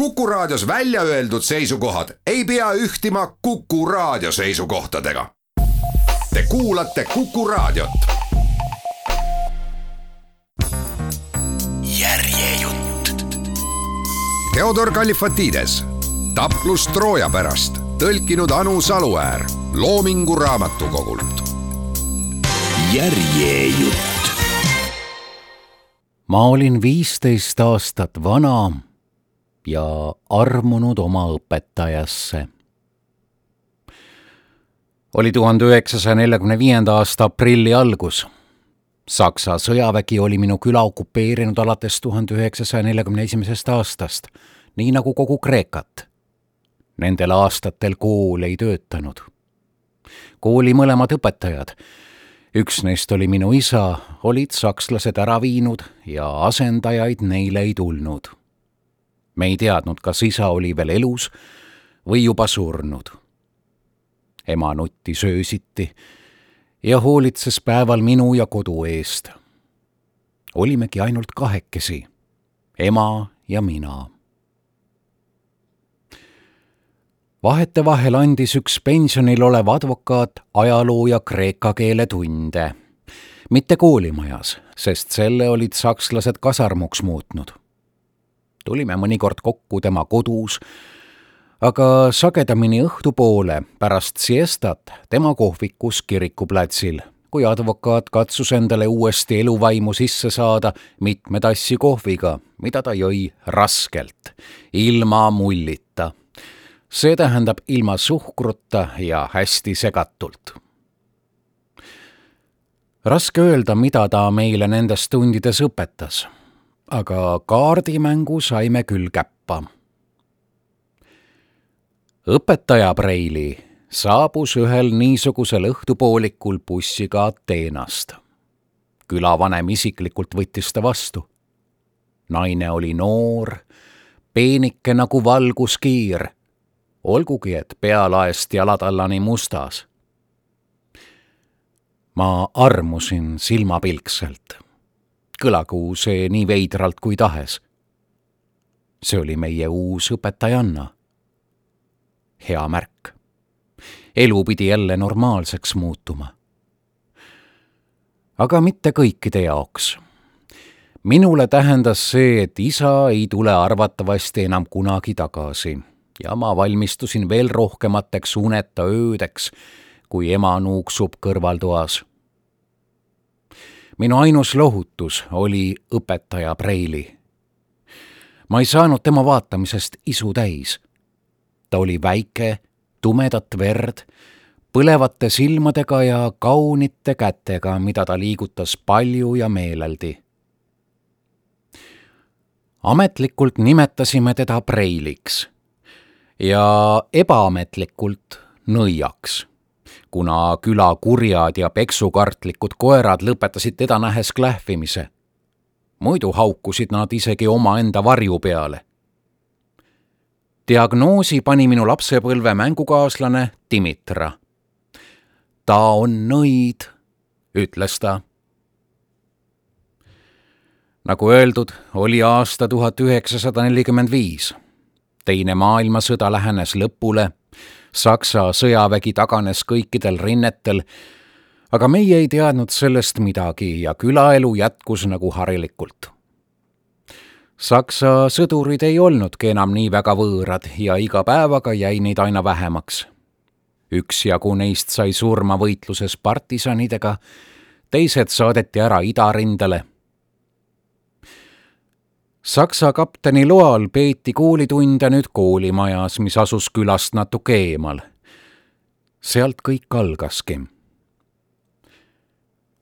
Kuku Raadios välja öeldud seisukohad ei pea ühtima Kuku Raadio seisukohtadega. Te kuulate Kuku Raadiot. järjejutt. Theodor Kalifatides, taplus Trooja pärast, tõlkinud Anu Saluäär Loomingu Raamatukogult. järjejutt. ma olin viisteist aastat vana ja armunud oma õpetajasse. oli tuhande üheksasaja neljakümne viienda aasta aprilli algus. Saksa sõjavägi oli minu küla okupeerinud alates tuhande üheksasaja neljakümne esimesest aastast, nii nagu kogu Kreekat. Nendel aastatel kool ei töötanud. kooli mõlemad õpetajad üks neist oli minu isa, olid sakslased ära viinud ja asendajaid neile ei tulnud me ei teadnud, kas isa oli veel elus või juba surnud. ema nuttis öösiti ja hoolitses päeval minu ja kodu eest. olimegi ainult kahekesi, ema ja mina. vahetevahel andis üks pensionil olev advokaat ajaloo ja kreeka keele tunde. mitte koolimajas, sest selle olid sakslased kasarmuks muutnud tulime mõnikord kokku tema kodus, aga sagedamini õhtupoole pärast siestat tema kohvikus kirikuplatsil, kui advokaat katsus endale uuesti eluvaimu sisse saada mitme tassi kohviga, mida ta jõi raskelt, ilma mullita. see tähendab ilma suhkruta ja hästi segatult raske öelda, mida ta meile nendes tundides õpetas aga kaardimängu saime küll käppa. õpetaja Preili saabus ühel niisugusel õhtupoolikul bussiga Ateenast. külavanem isiklikult võttis ta vastu. naine oli noor, peenike nagu valguskiir, olgugi et pealaest jalatallani mustas. ma armusin silmapilkselt kõlagu see nii veidralt kui tahes. see oli meie uus õpetajanna. hea märk. elu pidi jälle normaalseks muutuma. aga mitte kõikide jaoks. minule tähendas see, et isa ei tule arvatavasti enam kunagi tagasi ja ma valmistusin veel rohkemateks uneta öödeks, kui ema nuuksub kõrvaltoas minu ainus lohutus oli õpetaja Preili. ma ei saanud tema vaatamisest isu täis. ta oli väike, tumedat verd, põlevate silmadega ja kaunite kätega, mida ta liigutas palju ja meeleldi. ametlikult nimetasime teda Preiliks ja ebaametlikult nõiaks kuna küla kurjad ja peksukartlikud koerad lõpetasid teda nähes klähvimise. muidu haukusid nad isegi omaenda varju peale. diagnoosi pani minu lapsepõlve mängukaaslane Dimitra. ta on nõid, ütles ta. nagu öeldud, oli aasta tuhat üheksasada nelikümmend viis. teine maailmasõda lähenes lõpule Saksa sõjavägi taganes kõikidel rinnetel, aga meie ei teadnud sellest midagi ja külaelu jätkus nagu harilikult. Saksa sõdurid ei olnudki enam nii väga võõrad ja iga päevaga jäi neid aina vähemaks. üksjagu neist sai surma võitluses partisanidega, teised saadeti ära idarindele Saksa kapteni loal peeti koolitunde nüüd koolimajas, mis asus külast natuke eemal. sealt kõik algaski.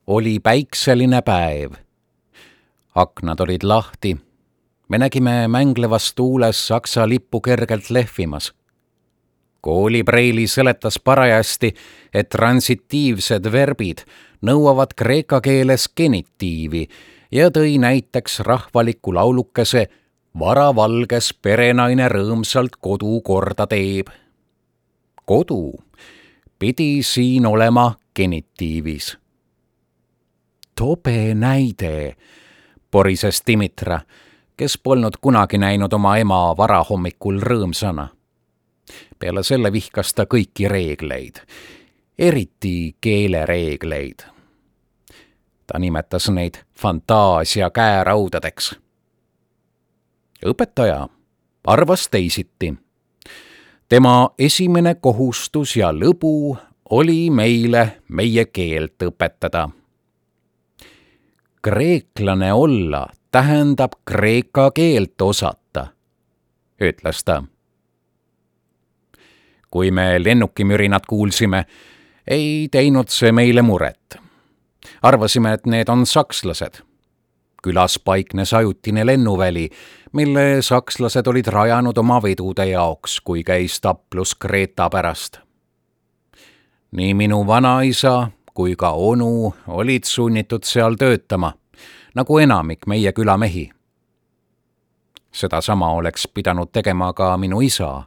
oli päikseline päev. aknad olid lahti. me nägime mänglevas tuules Saksa lippu kergelt lehvimas. koolipreili seletas parajasti, et transitiivsed verbid nõuavad kreeka keeles genitiivi ja tõi näiteks rahvaliku laulukese Varavalges perenaine rõõmsalt kodu korda teeb. kodu pidi siin olema genitiivis. tobe näide, porises Dimitra, kes polnud kunagi näinud oma ema varahommikul rõõmsana. peale selle vihkas ta kõiki reegleid, eriti keelereegleid. Ta nimetas neid fantaasia käeraudadeks. õpetaja arvas teisiti. tema esimene kohustus ja lõbu oli meile meie keelt õpetada. kreeklane olla tähendab kreeka keelt osata, ütles ta. kui me lennukimürinat kuulsime, ei teinud see meile muret. Arvasime, et need on sakslased. külas paiknes ajutine lennuväli, mille sakslased olid rajanud oma vedude jaoks, kui käis taplus Kreeta pärast nii minu vanaisa kui ka onu olid sunnitud seal töötama, nagu enamik meie küla mehi. sedasama oleks pidanud tegema ka minu isa.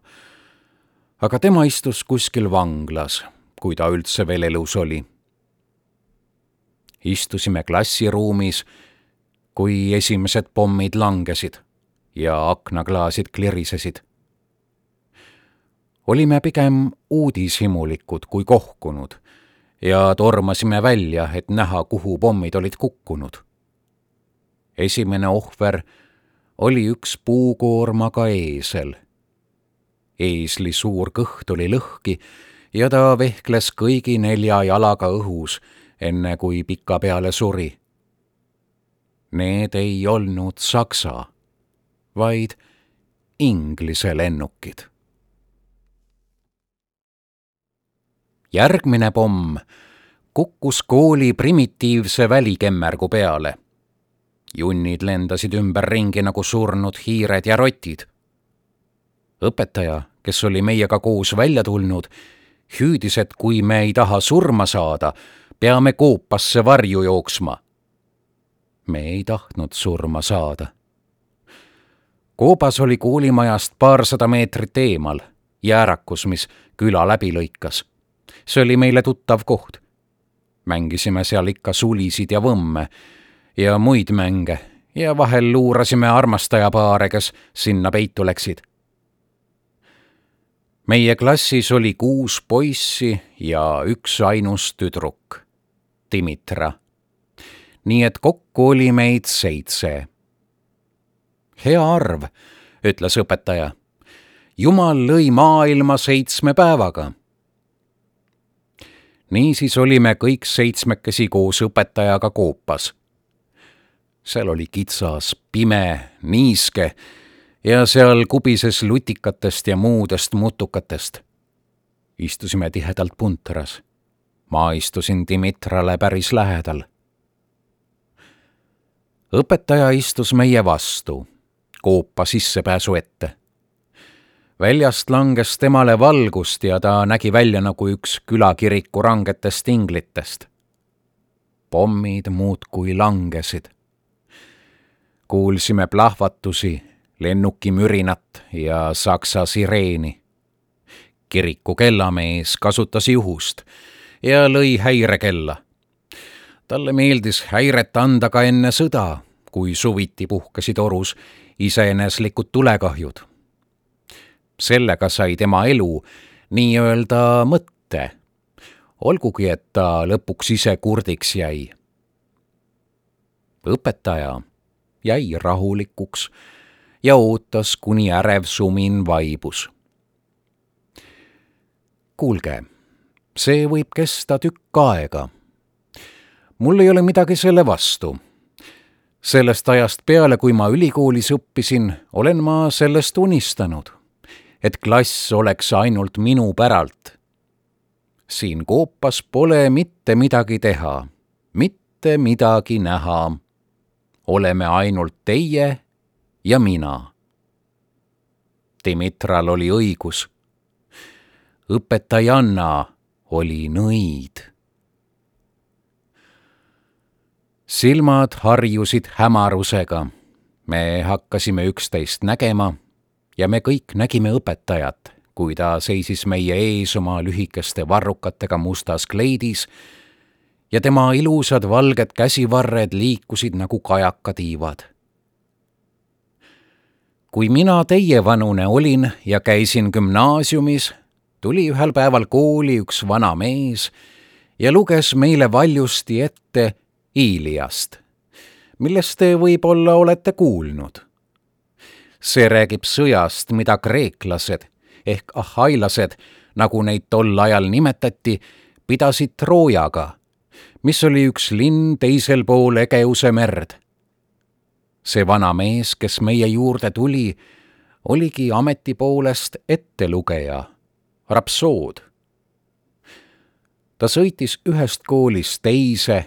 aga tema istus kuskil vanglas, kui ta üldse veel elus oli. Istusime klassiruumis, kui esimesed pommid langesid ja aknaklaasid klirisesid olime pigem uudishimulikud kui kohkunud ja tormasime välja, et näha, kuhu pommid olid kukkunud. esimene ohver oli üks puukoormaga eesel. eesli suur kõht oli lõhki ja ta vehkles kõigi nelja jalaga õhus, enne kui pikapeale suri. Need ei olnud Saksa, vaid Inglise lennukid järgmine pomm kukkus kooli primitiivse välikemmergu peale. junnid lendasid ümberringi nagu surnud hiired ja rotid. õpetaja, kes oli meiega koos välja tulnud, hüüdis, et kui me ei taha surma saada, peame koopasse varju jooksma. me ei tahtnud surma saada. koobas oli koolimajast paarsada meetrit eemal, jäärakus, mis küla läbi lõikas see oli meile tuttav koht. mängisime seal ikka sulisid ja võmme ja muid mänge ja vahel luurasime armastajapaare, kes sinna peitu läksid. meie klassis oli kuus poissi ja üksainus tüdruk, Dimitra. nii et kokku oli meid seitse. hea arv, ütles õpetaja. jumal lõi maailma seitsme päevaga niisiis olime kõik seitsmekesi koos õpetajaga koopas. seal oli kitsas, pime, niiske ja seal kubises lutikatest ja muudest mutukatest. istusime tihedalt puntras. Ma istusin Dimitrale päris lähedal. õpetaja istus meie vastu, koopa sissepääsu ette väljast langes temale valgust ja ta nägi välja nagu üks külakiriku rangetest inglitest. pommid muudkui langesid. kuulsime plahvatusi, lennukimürinat ja saksa sireeni. kiriku kellamees kasutas juhust ja lõi häirekella. talle meeldis häiret anda ka enne sõda, kui suviti puhkesid orus iseeneslikud tulekahjud sellega sai tema elu nii-öelda mõtte, olgugi et ta lõpuks ise kurdiks jäi. õpetaja jäi rahulikuks ja ootas, kuni ärev sumin vaibus. kuulge, see võib kesta tükk aega. mul ei ole midagi selle vastu sellest ajast peale, kui ma ülikoolis õppisin, olen ma sellest unistanud et klass oleks ainult minu päralt. siin koopas pole mitte midagi teha, mitte midagi näha. oleme ainult teie ja mina. Dimitral oli õigus. õpetajanna oli nõid. silmad harjusid hämarusega. me hakkasime üksteist nägema ja me kõik nägime õpetajat, kui ta seisis meie ees oma lühikeste varrukatega mustas kleidis ja tema ilusad valged käsivarred liikusid nagu kajakatiivad. kui mina teievanune olin ja käisin gümnaasiumis, tuli ühel päeval kooli üks vana mees ja luges meile valjusti ette Iiliast, millest te võib-olla olete kuulnud. see räägib sõjast, mida kreeklased ehk ahhailased, nagu neid tol ajal nimetati, pidasid Troojaga, mis oli üks linn teisel pool Egeuse merd. see vana mees, kes meie juurde tuli, oligi ameti poolest ettelugeja, rapsood. ta sõitis ühest koolist teise,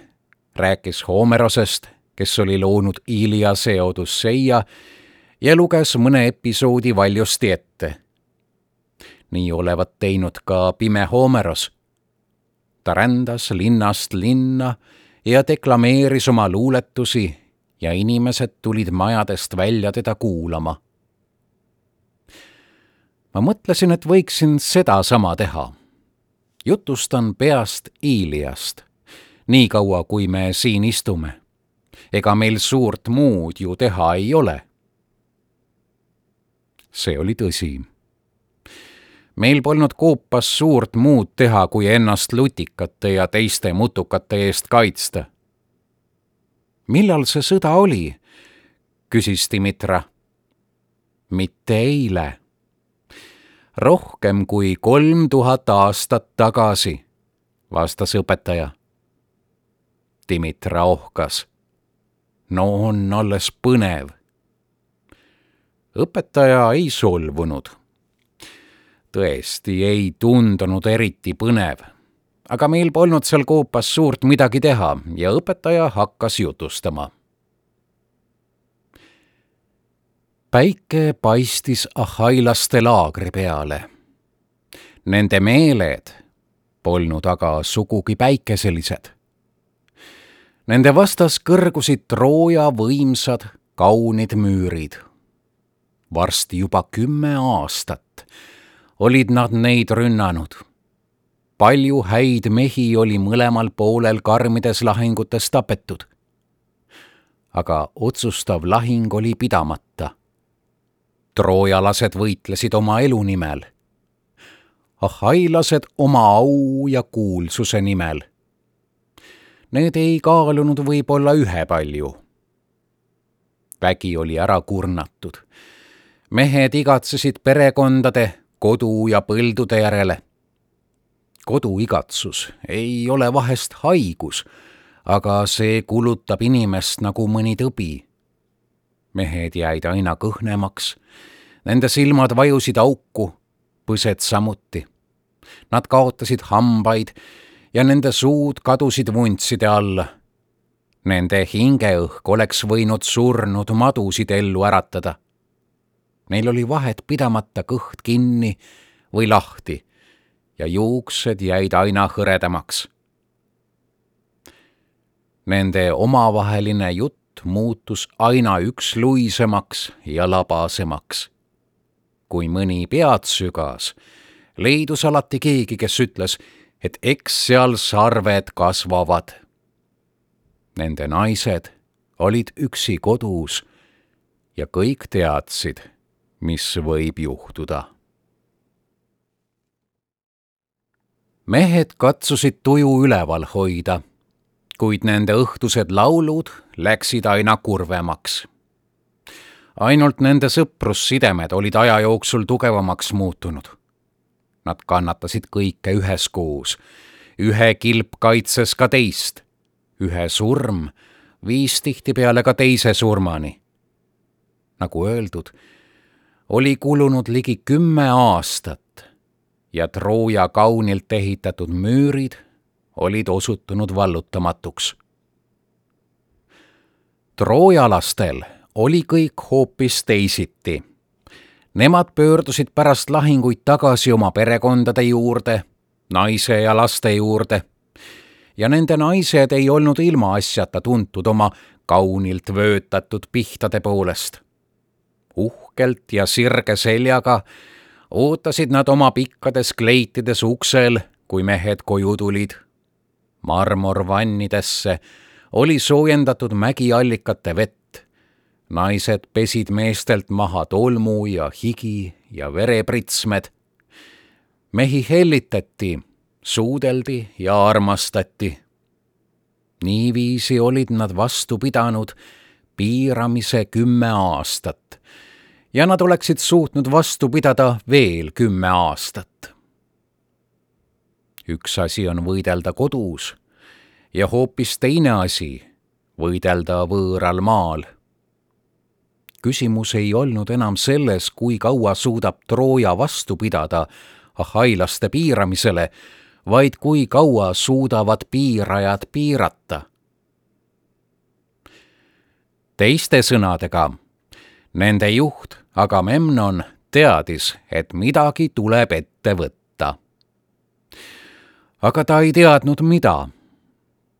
rääkis Homerosest, kes oli loonud Iliase Odüsseia ja luges mõne episoodi valjusti ette nii olevat teinud ka pime Homeros. ta rändas linnast linna ja deklameeris oma luuletusi ja inimesed tulid majadest välja teda kuulama. Ma mõtlesin, et võiksin sedasama teha. jutustan peast Iiliast, niikaua kui me siin istume. ega meil suurt muud ju teha ei ole. see oli tõsi meil polnud koopas suurt muud teha, kui ennast lutikate ja teiste mutukate eest kaitsta. millal see sõda oli? küsis Dimitra. mitte eile. Rohkem kui kolm tuhat aastat tagasi, vastas õpetaja. Dimitra ohkas. no on alles põnev. õpetaja ei solvunud tõesti ei tundunud eriti põnev. aga meil polnud seal koopas suurt midagi teha ja õpetaja hakkas jutustama. Päike paistis ahhailaste laagri peale. Nende meeled polnud aga sugugi päikeselised. Nende vastas kõrgusid Trooja võimsad kaunid müürid. varsti juba kümme aastat olid nad neid rünnanud. palju häid mehi oli mõlemal poolel karmides lahingutes tapetud. aga otsustav lahing oli pidamata. Troojalased võitlesid oma elu nimel. ahhailased oma au ja kuulsuse nimel. Need ei kaalunud võib-olla ühepalju vägi oli ära kurnatud. mehed igatsesid perekondade kodu ja põldude järele. koduigatsus ei ole vahest haigus, aga see kulutab inimest nagu mõni tõbi. Mehed jäid aina kõhnemaks, nende silmad vajusid auku, põsed samuti. Nad kaotasid hambaid ja nende suud kadusid vuntside alla. Nende hingeõhk oleks võinud surnud madusid ellu äratada Neil oli vahet pidamata kõht kinni või lahti ja juuksed jäid aina hõredamaks. Nende omavaheline jutt muutus aina üksluisemaks ja labasemaks. kui mõni pead sügas, leidus alati keegi, kes ütles, et eks seal sarved kasvavad. Nende naised olid üksi kodus ja kõik teadsid mis võib juhtuda. mehed katsusid tuju üleval hoida, kuid nende õhtused laulud läksid aina kurvemaks. ainult nende sõprussidemed olid aja jooksul tugevamaks muutunud. Nad kannatasid kõike üheskoos, ühe kilp kaitses ka teist, ühe surm viis tihtipeale ka teise surmani. nagu öeldud oli kulunud ligi kümme aastat ja Trooja kaunilt ehitatud müürid olid osutunud vallutamatuks. troojalastel oli kõik hoopis teisiti. Nemad pöördusid pärast lahinguid tagasi oma perekondade juurde, naise ja laste juurde ja nende naised ei olnud ilmaasjata tuntud oma kaunilt vöötatud pihtade poolest uhkelt ja sirge seljaga ootasid nad oma pikkades kleitides uksel, kui mehed koju tulid. Marmorvannidesse oli soojendatud mägiallikate vett, naised pesid meestelt maha tolmu ja higi ja verepritsmed. mehi hellitati, suudeldi ja armastati. niiviisi olid nad vastu pidanud piiramise kümme aastat ja nad oleksid suutnud vastu pidada veel kümme aastat. Üks asi on võidelda kodus ja hoopis teine asi võidelda võõral maal. küsimus ei olnud enam selles, kui kaua suudab Trooja vastu pidada ahhailaste piiramisele, vaid kui kaua suudavad piirajad piirata. teiste sõnadega, nende juht Agamemnon teadis, et midagi tuleb ette võtta. Aga ta ei teadnud, mida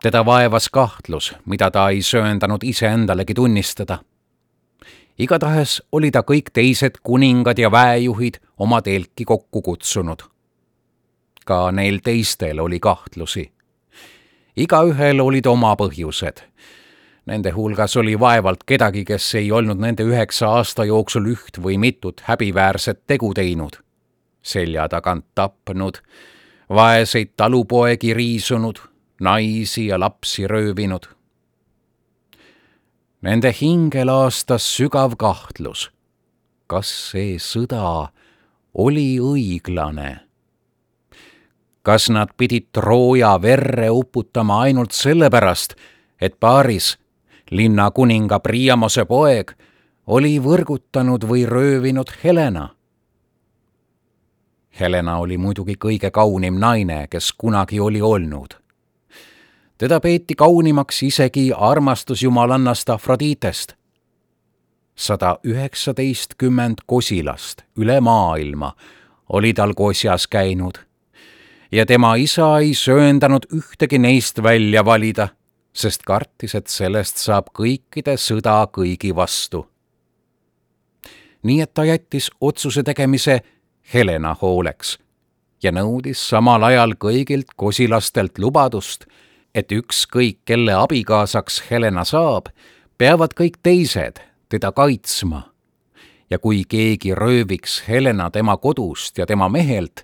teda vaevas kahtlus, mida ta ei sööndanud iseendalegi tunnistada. igatahes oli ta kõik teised kuningad ja väejuhid oma telki kokku kutsunud. ka neil teistel oli kahtlusi. igaühel olid oma põhjused. Nende hulgas oli vaevalt kedagi, kes ei olnud nende üheksa aasta jooksul üht või mitut häbiväärset tegu teinud. selja tagant tapnud, vaeseid talupoegi riisunud naisi ja lapsi röövinud. Nende hingel aastas sügav kahtlus, kas see sõda oli õiglane. kas nad pidid Trooja verre uputama ainult sellepärast, et paaris, linna kuninga Priamose poeg, oli võrgutanud või röövinud Helena? Helena oli muidugi kõige kaunim naine, kes kunagi oli olnud teda peeti kaunimaks isegi armastusjumalannast Afroditest. sada üheksateistkümmend kosilast üle maailma oli tal kosjas käinud ja tema isa ei sööndanud ühtegi neist välja valida, sest kartis, et sellest saab kõikide sõda kõigi vastu. nii et ta jättis otsuse tegemise Helena hooleks ja nõudis samal ajal kõigilt kosilastelt lubadust et ükskõik kelle abikaasaks Helena saab, peavad kõik teised teda kaitsma. ja kui keegi rööviks Helena tema kodust ja tema mehelt,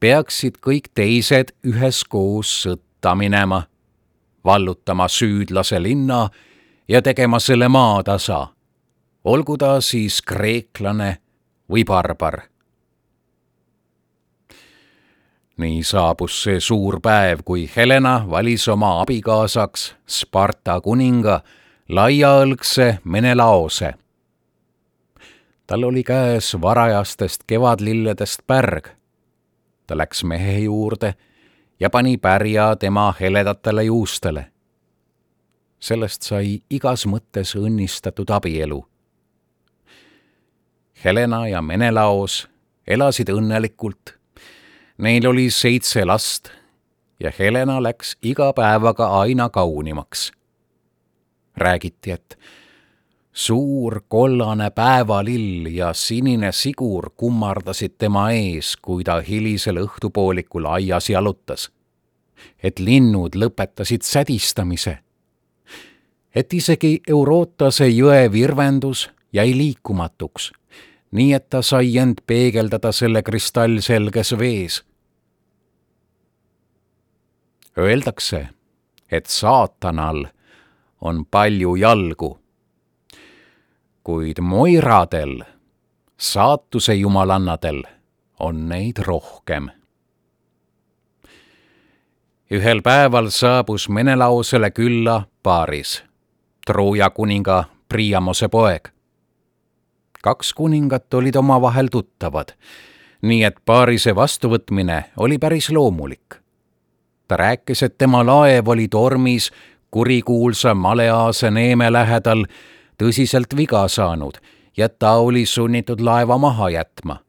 peaksid kõik teised üheskoos sõtta minema, vallutama süüdlase linna ja tegema selle maatasa, olgu ta siis kreeklane või barbar nii saabus see suur päev, kui Helena valis oma abikaasaks Sparta kuninga laiaõlgse Menelaose. tal oli käes varajastest kevadlilledest pärg. ta läks mehe juurde ja pani pärja tema heledatele juustele. sellest sai igas mõttes õnnistatud abielu. Helena ja Menelaos elasid õnnelikult Neil oli seitse last ja Helena läks iga päevaga aina kaunimaks. räägiti, et suur kollane päevalill ja sinine sigur kummardasid tema ees, kui ta hilisel õhtupoolikul aias jalutas. et linnud lõpetasid sädistamise. et isegi Eurotase jõe virvendus jäi liikumatuks, nii et ta sai end peegeldada selle kristallselges vees Öeldakse, et saatanal on palju jalgu, kuid moiradel, saatuse jumalannadel, on neid rohkem. ühel päeval saabus Menelaosele külla paaris, Trooja kuninga Priamose poeg. kaks kuningat olid omavahel tuttavad, nii et paarise vastuvõtmine oli päris loomulik ta rääkis, et tema laev oli tormis kurikuulsa Maleaase neeme lähedal tõsiselt viga saanud ja ta oli sunnitud laeva maha jätma.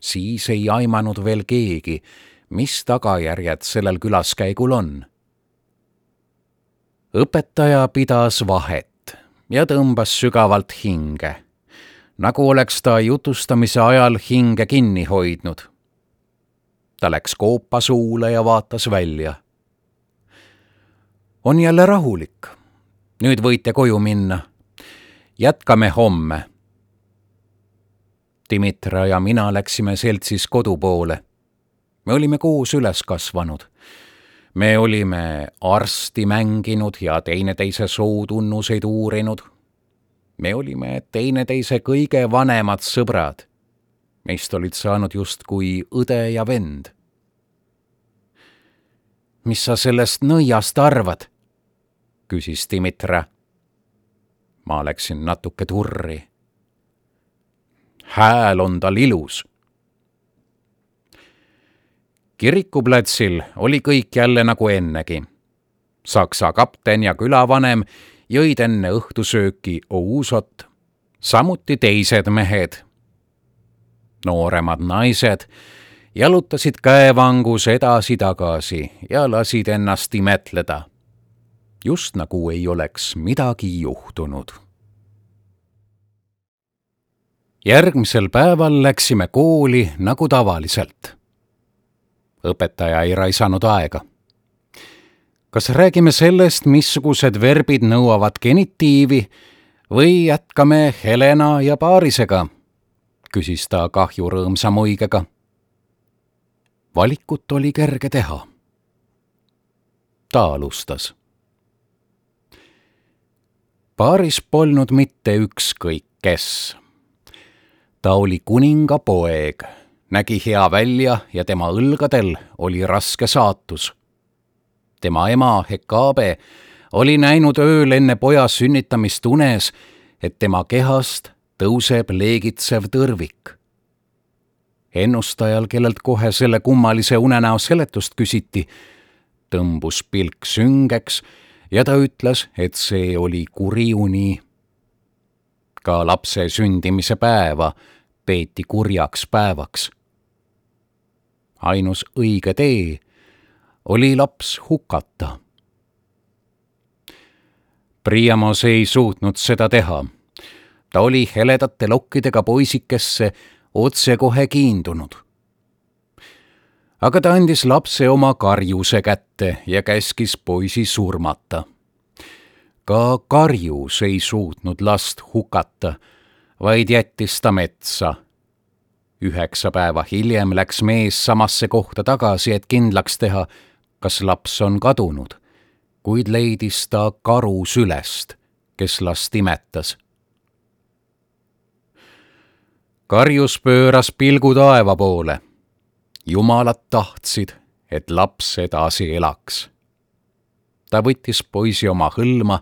siis ei aimanud veel keegi, mis tagajärjed sellel külaskäigul on. õpetaja pidas vahet ja tõmbas sügavalt hinge, nagu oleks ta jutustamise ajal hinge kinni hoidnud ta läks koopa suule ja vaatas välja. on jälle rahulik. nüüd võite koju minna. jätkame homme. Dimitra ja mina läksime seltsis kodu poole. me olime koos üles kasvanud. me olime arsti mänginud ja teineteise sootunnuseid uurinud. me olime teineteise kõige vanemad sõbrad. Meist olid saanud justkui õde ja vend. mis sa sellest nõiast arvad? küsis Dimitra ma läksin natuke turri. hääl on tal ilus. kirikuplatsil oli kõik jälle nagu ennegi. Saksa kapten ja külavanem jõid enne õhtusööki ouusot, samuti teised mehed. Nooremad naised jalutasid käevangus edasi-tagasi ja lasid ennast imetleda just nagu ei oleks midagi juhtunud. järgmisel päeval läksime kooli nagu tavaliselt. õpetaja ei raisanud aega. kas räägime sellest, missugused verbid nõuavad genitiivi või jätkame Helena ja Paarisega? Küsis ta kahju rõõmsa muigega. valikut oli kerge teha. ta alustas paaris polnud mitte ükskõik kes. ta oli kuninga poeg, nägi hea välja ja tema õlgadel oli raske saatus. tema ema Hekabe oli näinud ööl enne poja sünnitamist unes, et tema kehast tõuseb leegitsev tõrvik. ennustajal, kellelt kohe selle kummalise unenäo seletust küsiti, tõmbus pilk süngeks ja ta ütles, et see oli kuri uni. ka lapse sündimise päeva peeti kurjaks päevaks. ainus õige tee oli laps hukata. Priamos ei suutnud seda teha. Ta oli heledate lokkidega poisikesse otsekohe kiindunud aga ta andis lapse oma karjuse kätte ja käskis poisi surmata. ka karjus ei suutnud last hukata, vaid jättis ta metsa. üheksa päeva hiljem läks mees samasse kohta tagasi, et kindlaks teha, kas laps on kadunud, kuid leidis ta karu sülest, kes last imetas karjus pööras pilgu taeva poole jumalad tahtsid, et laps edasi elaks. ta võttis poisi oma hõlma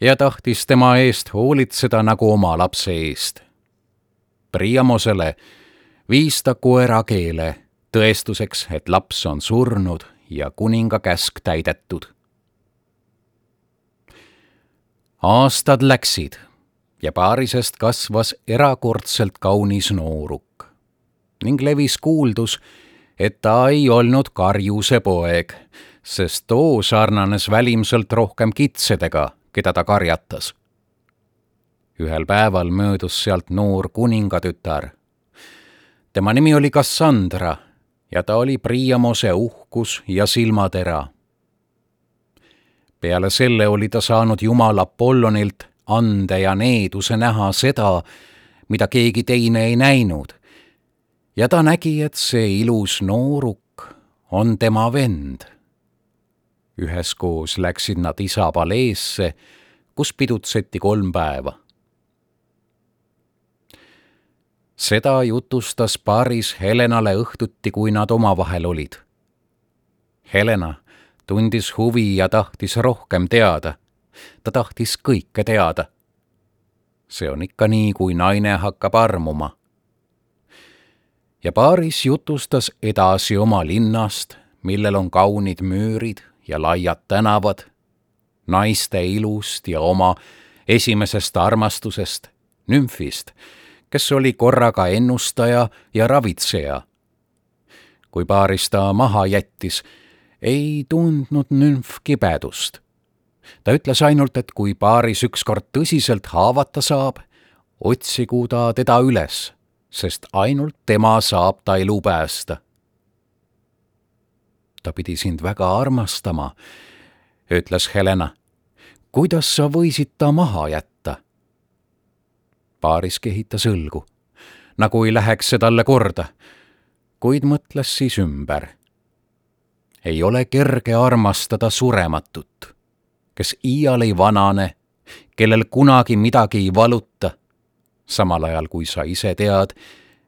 ja tahtis tema eest hoolitseda nagu oma lapse eest. Priamosele viis ta koera keele tõestuseks, et laps on surnud ja kuninga käsk täidetud. aastad läksid ja paarisest kasvas erakordselt kaunis nooruk ning levis kuuldus, et ta ei olnud karjuse poeg, sest too sarnanes välimselt rohkem kitsedega, keda ta karjatas. ühel päeval möödus sealt noor kuningatütar. tema nimi oli Cassandra ja ta oli Priamose uhkus ja silmatera. peale selle oli ta saanud jumal Apollonilt ande ja needuse näha seda, mida keegi teine ei näinud ja ta nägi, et see ilus nooruk on tema vend. üheskoos läksid nad isa paleesse, kus pidutseti kolm päeva. seda jutustas Paris Helenale õhtuti, kui nad omavahel olid. Helena tundis huvi ja tahtis rohkem teada. Ta tahtis kõike teada. see on ikka nii, kui naine hakkab armuma ja paaris jutustas edasi oma linnast, millel on kaunid müürid ja laiad tänavad, naiste ilust ja oma esimesest armastusest, nümfist, kes oli korraga ennustaja ja ravitseja. kui paaris ta maha jättis, ei tundnud nümf kibedust. Ta ütles ainult, et kui paaris ükskord tõsiselt haavata saab, otsigu ta teda üles sest ainult tema saab ta elu päästa. ta pidi sind väga armastama, ütles Helena. kuidas sa võisid ta maha jätta? paaris kehitas õlgu, nagu ei läheks see talle korda, kuid mõtles siis ümber. ei ole kerge armastada surematut, kes iial ei vanane, kellel kunagi midagi ei valuta, samal ajal kui sa ise tead,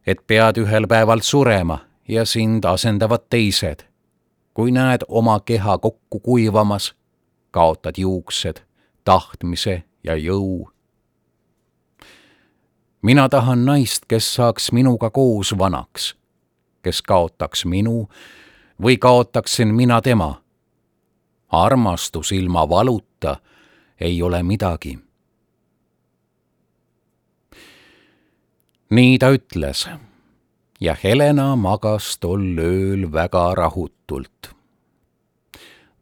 et pead ühel päeval surema ja sind asendavad teised. kui näed oma keha kokku kuivamas, kaotad juuksed, tahtmise ja jõu. mina tahan naist, kes saaks minuga koos vanaks, kes kaotaks minu või kaotaksin mina tema. Armastus ilma valuta ei ole midagi. nii ta ütles ja Helena magas tol ööl väga rahutult.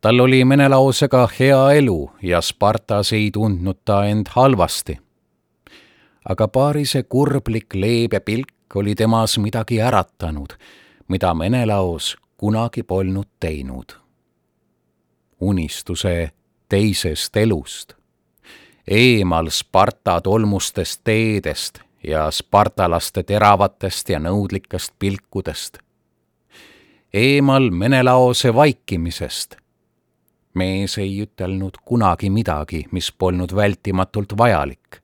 tal oli menelaosega hea elu ja Spartas ei tundnud ta end halvasti. aga paarise kurblik leebe pilk oli temas midagi äratanud, mida menelaos kunagi polnud teinud. Unistuse teisest elust, eemal Sparta tolmustest teedest ja spartalaste teravatest ja nõudlikest pilkudest. eemal Menelaose vaikimisest. mees ei ütelnud kunagi midagi, mis polnud vältimatult vajalik.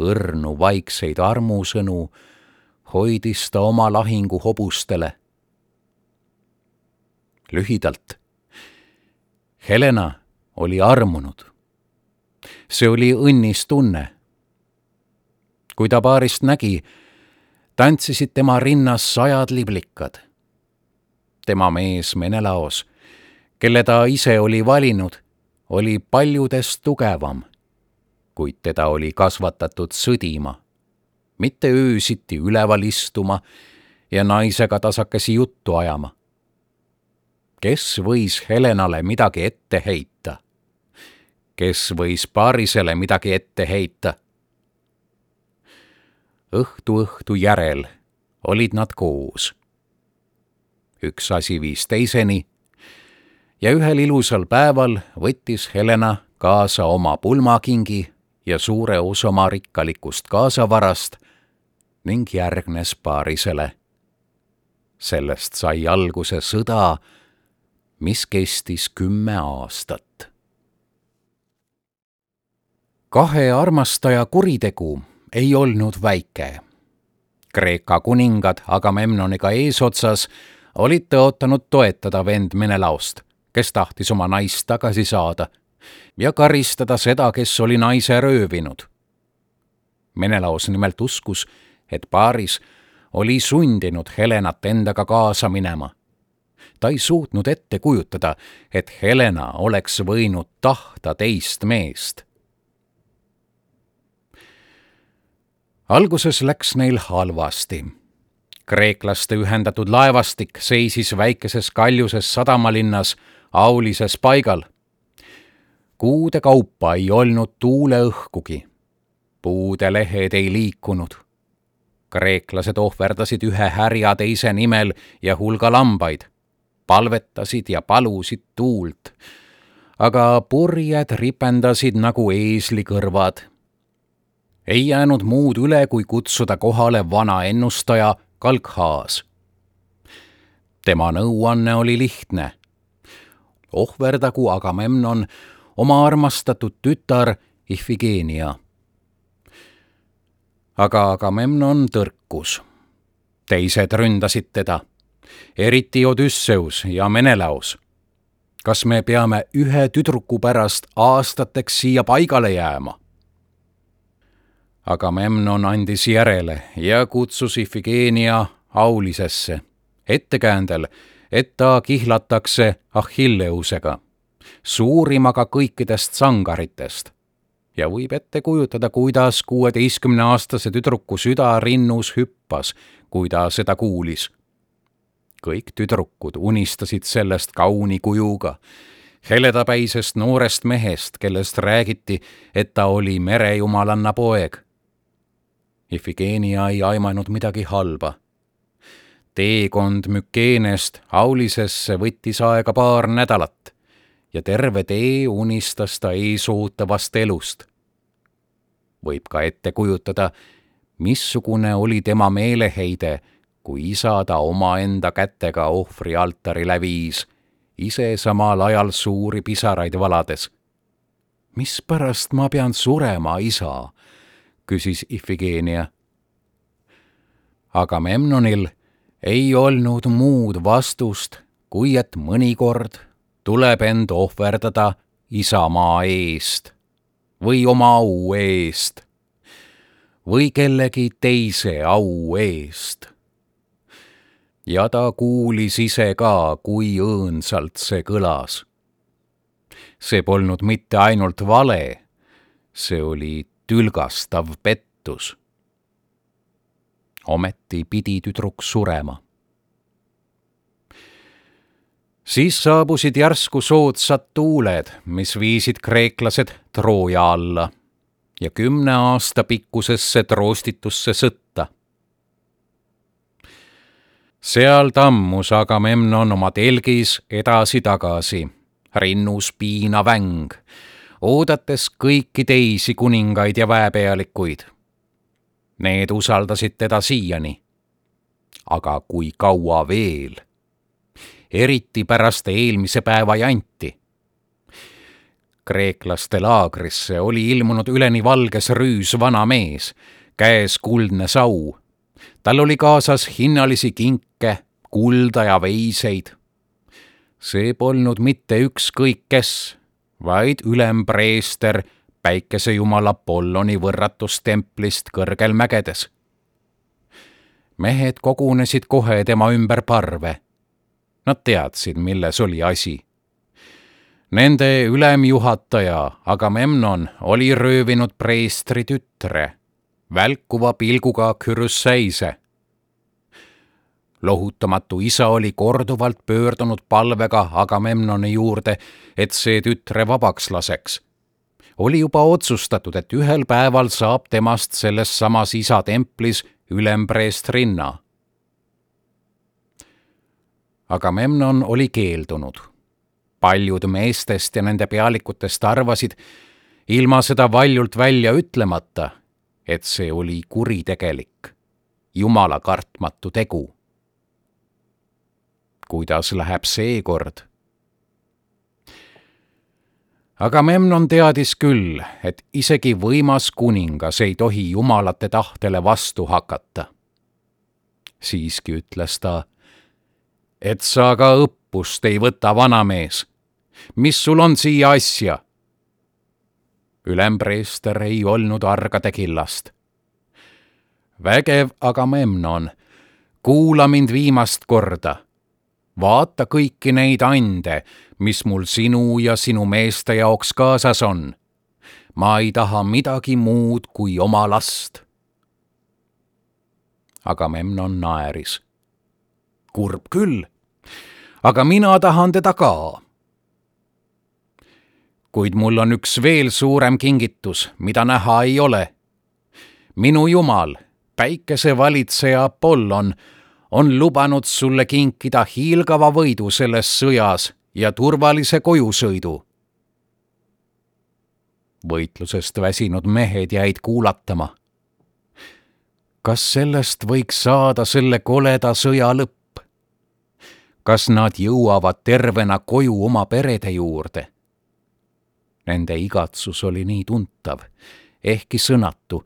õrnu vaikseid armusõnu hoidis ta oma lahingu hobustele. lühidalt, Helena oli armunud. see oli õnnistunne kui ta paarist nägi, tantsisid tema rinnas sajad liblikad. tema mees Menelaos, kelle ta ise oli valinud, oli paljudest tugevam, kuid teda oli kasvatatud sõdima, mitte öösiti üleval istuma ja naisega tasakesi juttu ajama. Kes võis Helenale midagi ette heita? kes võis paarisele midagi ette heita? õhtu õhtu järel olid nad koos. üks asi viis teiseni ja ühel ilusal päeval võttis Helena kaasa oma pulmakingi ja suure osa oma rikkalikust kaasavarast ning järgnes paarisele. sellest sai alguse sõda, mis kestis kümme aastat. kahe armastaja kuritegu ei olnud väike. Kreeka kuningad Agamemnoniga eesotsas olid tõotanud toetada vend Menelaost, kes tahtis oma naist tagasi saada ja karistada seda, kes oli naise röövinud. Menelaos nimelt uskus, et paaris oli sundinud Helenat endaga kaasa minema. Ta ei suutnud ette kujutada, et Helena oleks võinud tahta teist meest alguses läks neil halvasti. kreeklaste ühendatud laevastik seisis väikeses kaljuses sadamalinnas Aulises paigal. kuude kaupa ei olnud tuuleõhkugi. puude lehed ei liikunud. kreeklased ohverdasid ühe härja teise nimel ja hulga lambaid, palvetasid ja palusid tuult aga purjed ripendasid nagu eeslikõrvad ei jäänud muud üle, kui kutsuda kohale vana ennustaja Kalkhaas. tema nõuanne oli lihtne. ohverdagu Agamemnon oma armastatud tütar Ifigenia. aga Agamemnon tõrkus. teised ründasid teda, eriti Odüsseus ja Menelaos. kas me peame ühe tüdruku pärast aastateks siia paigale jääma? aga Memnon andis järele ja kutsus Ifigenia Aulisesse, ettekäändel, et ta kihlatakse Achilleusega, suurimaga kõikidest sangaritest. ja võib ette kujutada, kuidas kuueteistkümneaastase tüdruku süda rinnus hüppas, kui ta seda kuulis. Kõik tüdrukud unistasid sellest kauni kujuga, heledapäisest noorest mehest, kellest räägiti, et ta oli merejumalanna poeg Ifigenia ei aimanud midagi halba. teekond Mükeenest Aulisesse võttis aega paar nädalat ja terve tee unistas ta eesootavast elust. võib ka ette kujutada, missugune oli tema meeleheide, kui isa ta omaenda kätega ohvrialtarile viis, ise samal ajal suuri pisaraid valades. mispärast ma pean surema, isa? küsis Ifigenia. aga Memnonil ei olnud muud vastust, kui et mõnikord tuleb end ohverdada isamaa eest või oma au eest või kellegi teise au eest. Ja ta kuulis ise ka, kui õõnsalt see kõlas. see polnud mitte ainult vale, see oli tülgastav pettus. ometi pidi tüdruk surema siis saabusid järsku soodsad tuuled, mis viisid kreeklased Trooja alla ja kümne aasta pikkusesse troostitusse sõtta. Seal tammus Agamemnon oma telgis edasi-tagasi, rinnus piina väng, oodates kõiki teisi kuningaid ja väepealikuid. Need usaldasid teda siiani. aga kui kaua veel? eriti pärast eelmise päeva janti. kreeklaste laagrisse oli ilmunud üleni valges rüüs vana mees, käes kuldne sau. Tal oli kaasas hinnalisi kinke, kulda ja veiseid. see polnud mitte ükskõik kes, vaid ülempreester päikesejumala Apolloni võrratustemplist kõrgel mägedes mehed kogunesid kohe tema ümber parve Nad teadsid, milles oli asi. Nende ülemjuhataja Agamemnon oli röövinud preestri tütre, välkuva pilguga Kürüsseise. lohutamatu isa oli korduvalt pöördunud palvega Agamemnoni juurde, et see tütre vabaks laseks oli juba otsustatud, et ühel päeval saab temast selles samas isa templis ülempreestrinna aga Memnon oli keeldunud. paljud meestest ja nende pealikutest arvasid, ilma seda valjult välja ütlemata, et see oli kuritegelik, jumala kartmatu tegu. kuidas läheb seekord? aga Memnon teadis küll, et isegi võimas kuningas ei tohi jumalate tahtele vastu hakata. siiski ütles ta et sa ka õppust ei võta, vanamees. mis sul on siia asja? Ülempreester ei olnud argade killast. vägev Agamemnon, kuula mind viimast korda. vaata kõiki neid ande, mis mul sinu ja sinu meeste jaoks kaasas on. ma ei taha midagi muud kui oma last. Agamemnon naeris. kurb küll aga mina tahan teda ka. Kuid mul on üks veel suurem kingitus, mida näha ei ole. minu jumal, päikesevalitseja Apollon, on lubanud sulle kinkida hiilgava võidu selles sõjas ja turvalise kojusõidu. võitlusest väsinud mehed jäid kuulatama. kas sellest võiks saada selle koleda sõja lõpp? kas nad jõuavad tervena koju oma perede juurde. Nende igatsus oli nii tuntav, ehkki sõnatu,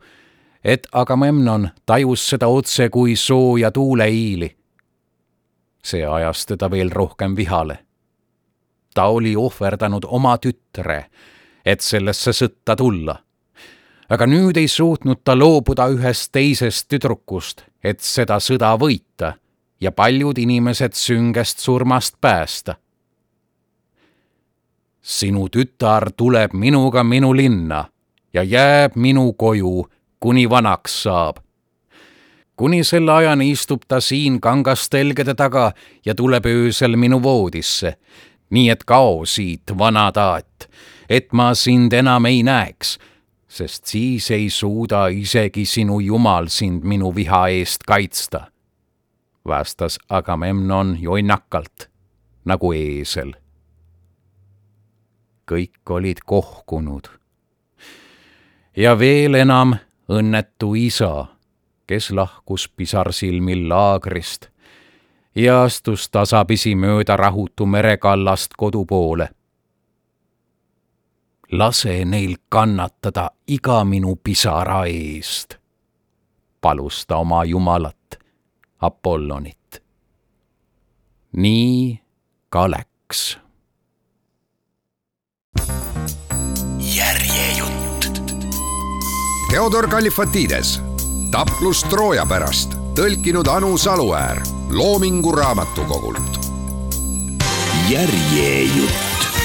et Agamemnon tajus seda otse kui sooja tuuleiili. see ajas teda veel rohkem vihale. ta oli ohverdanud oma tütre, et sellesse sõtta tulla. aga nüüd ei suutnud ta loobuda ühest teisest tüdrukust, et seda sõda võita ja paljud inimesed süngest surmast päästa. Sinu tütar tuleb minuga minu linna ja jääb minu koju, kuni vanaks saab. kuni selle ajani istub ta siin kangastelgede taga ja tuleb öösel minu voodisse. nii et kao siit, vana taat, et ma sind enam ei näeks, sest siis ei suuda isegi sinu jumal sind minu viha eest kaitsta vastas Agamemnon jonnakalt nagu eesel. Kõik olid kohkunud. ja veel enam õnnetu isa, kes lahkus pisarsilmil laagrist ja astus tasapisi mööda rahutu merekallast kodu poole. lase neil kannatada iga minu pisara eest, palus ta oma jumalat, Apollonit. nii ka läks. Järjejutt. Theodor Kallifatides, taplus Trooja pärast, tõlkinud Anu Saluäär Loomingu Raamatukogult. järjejutt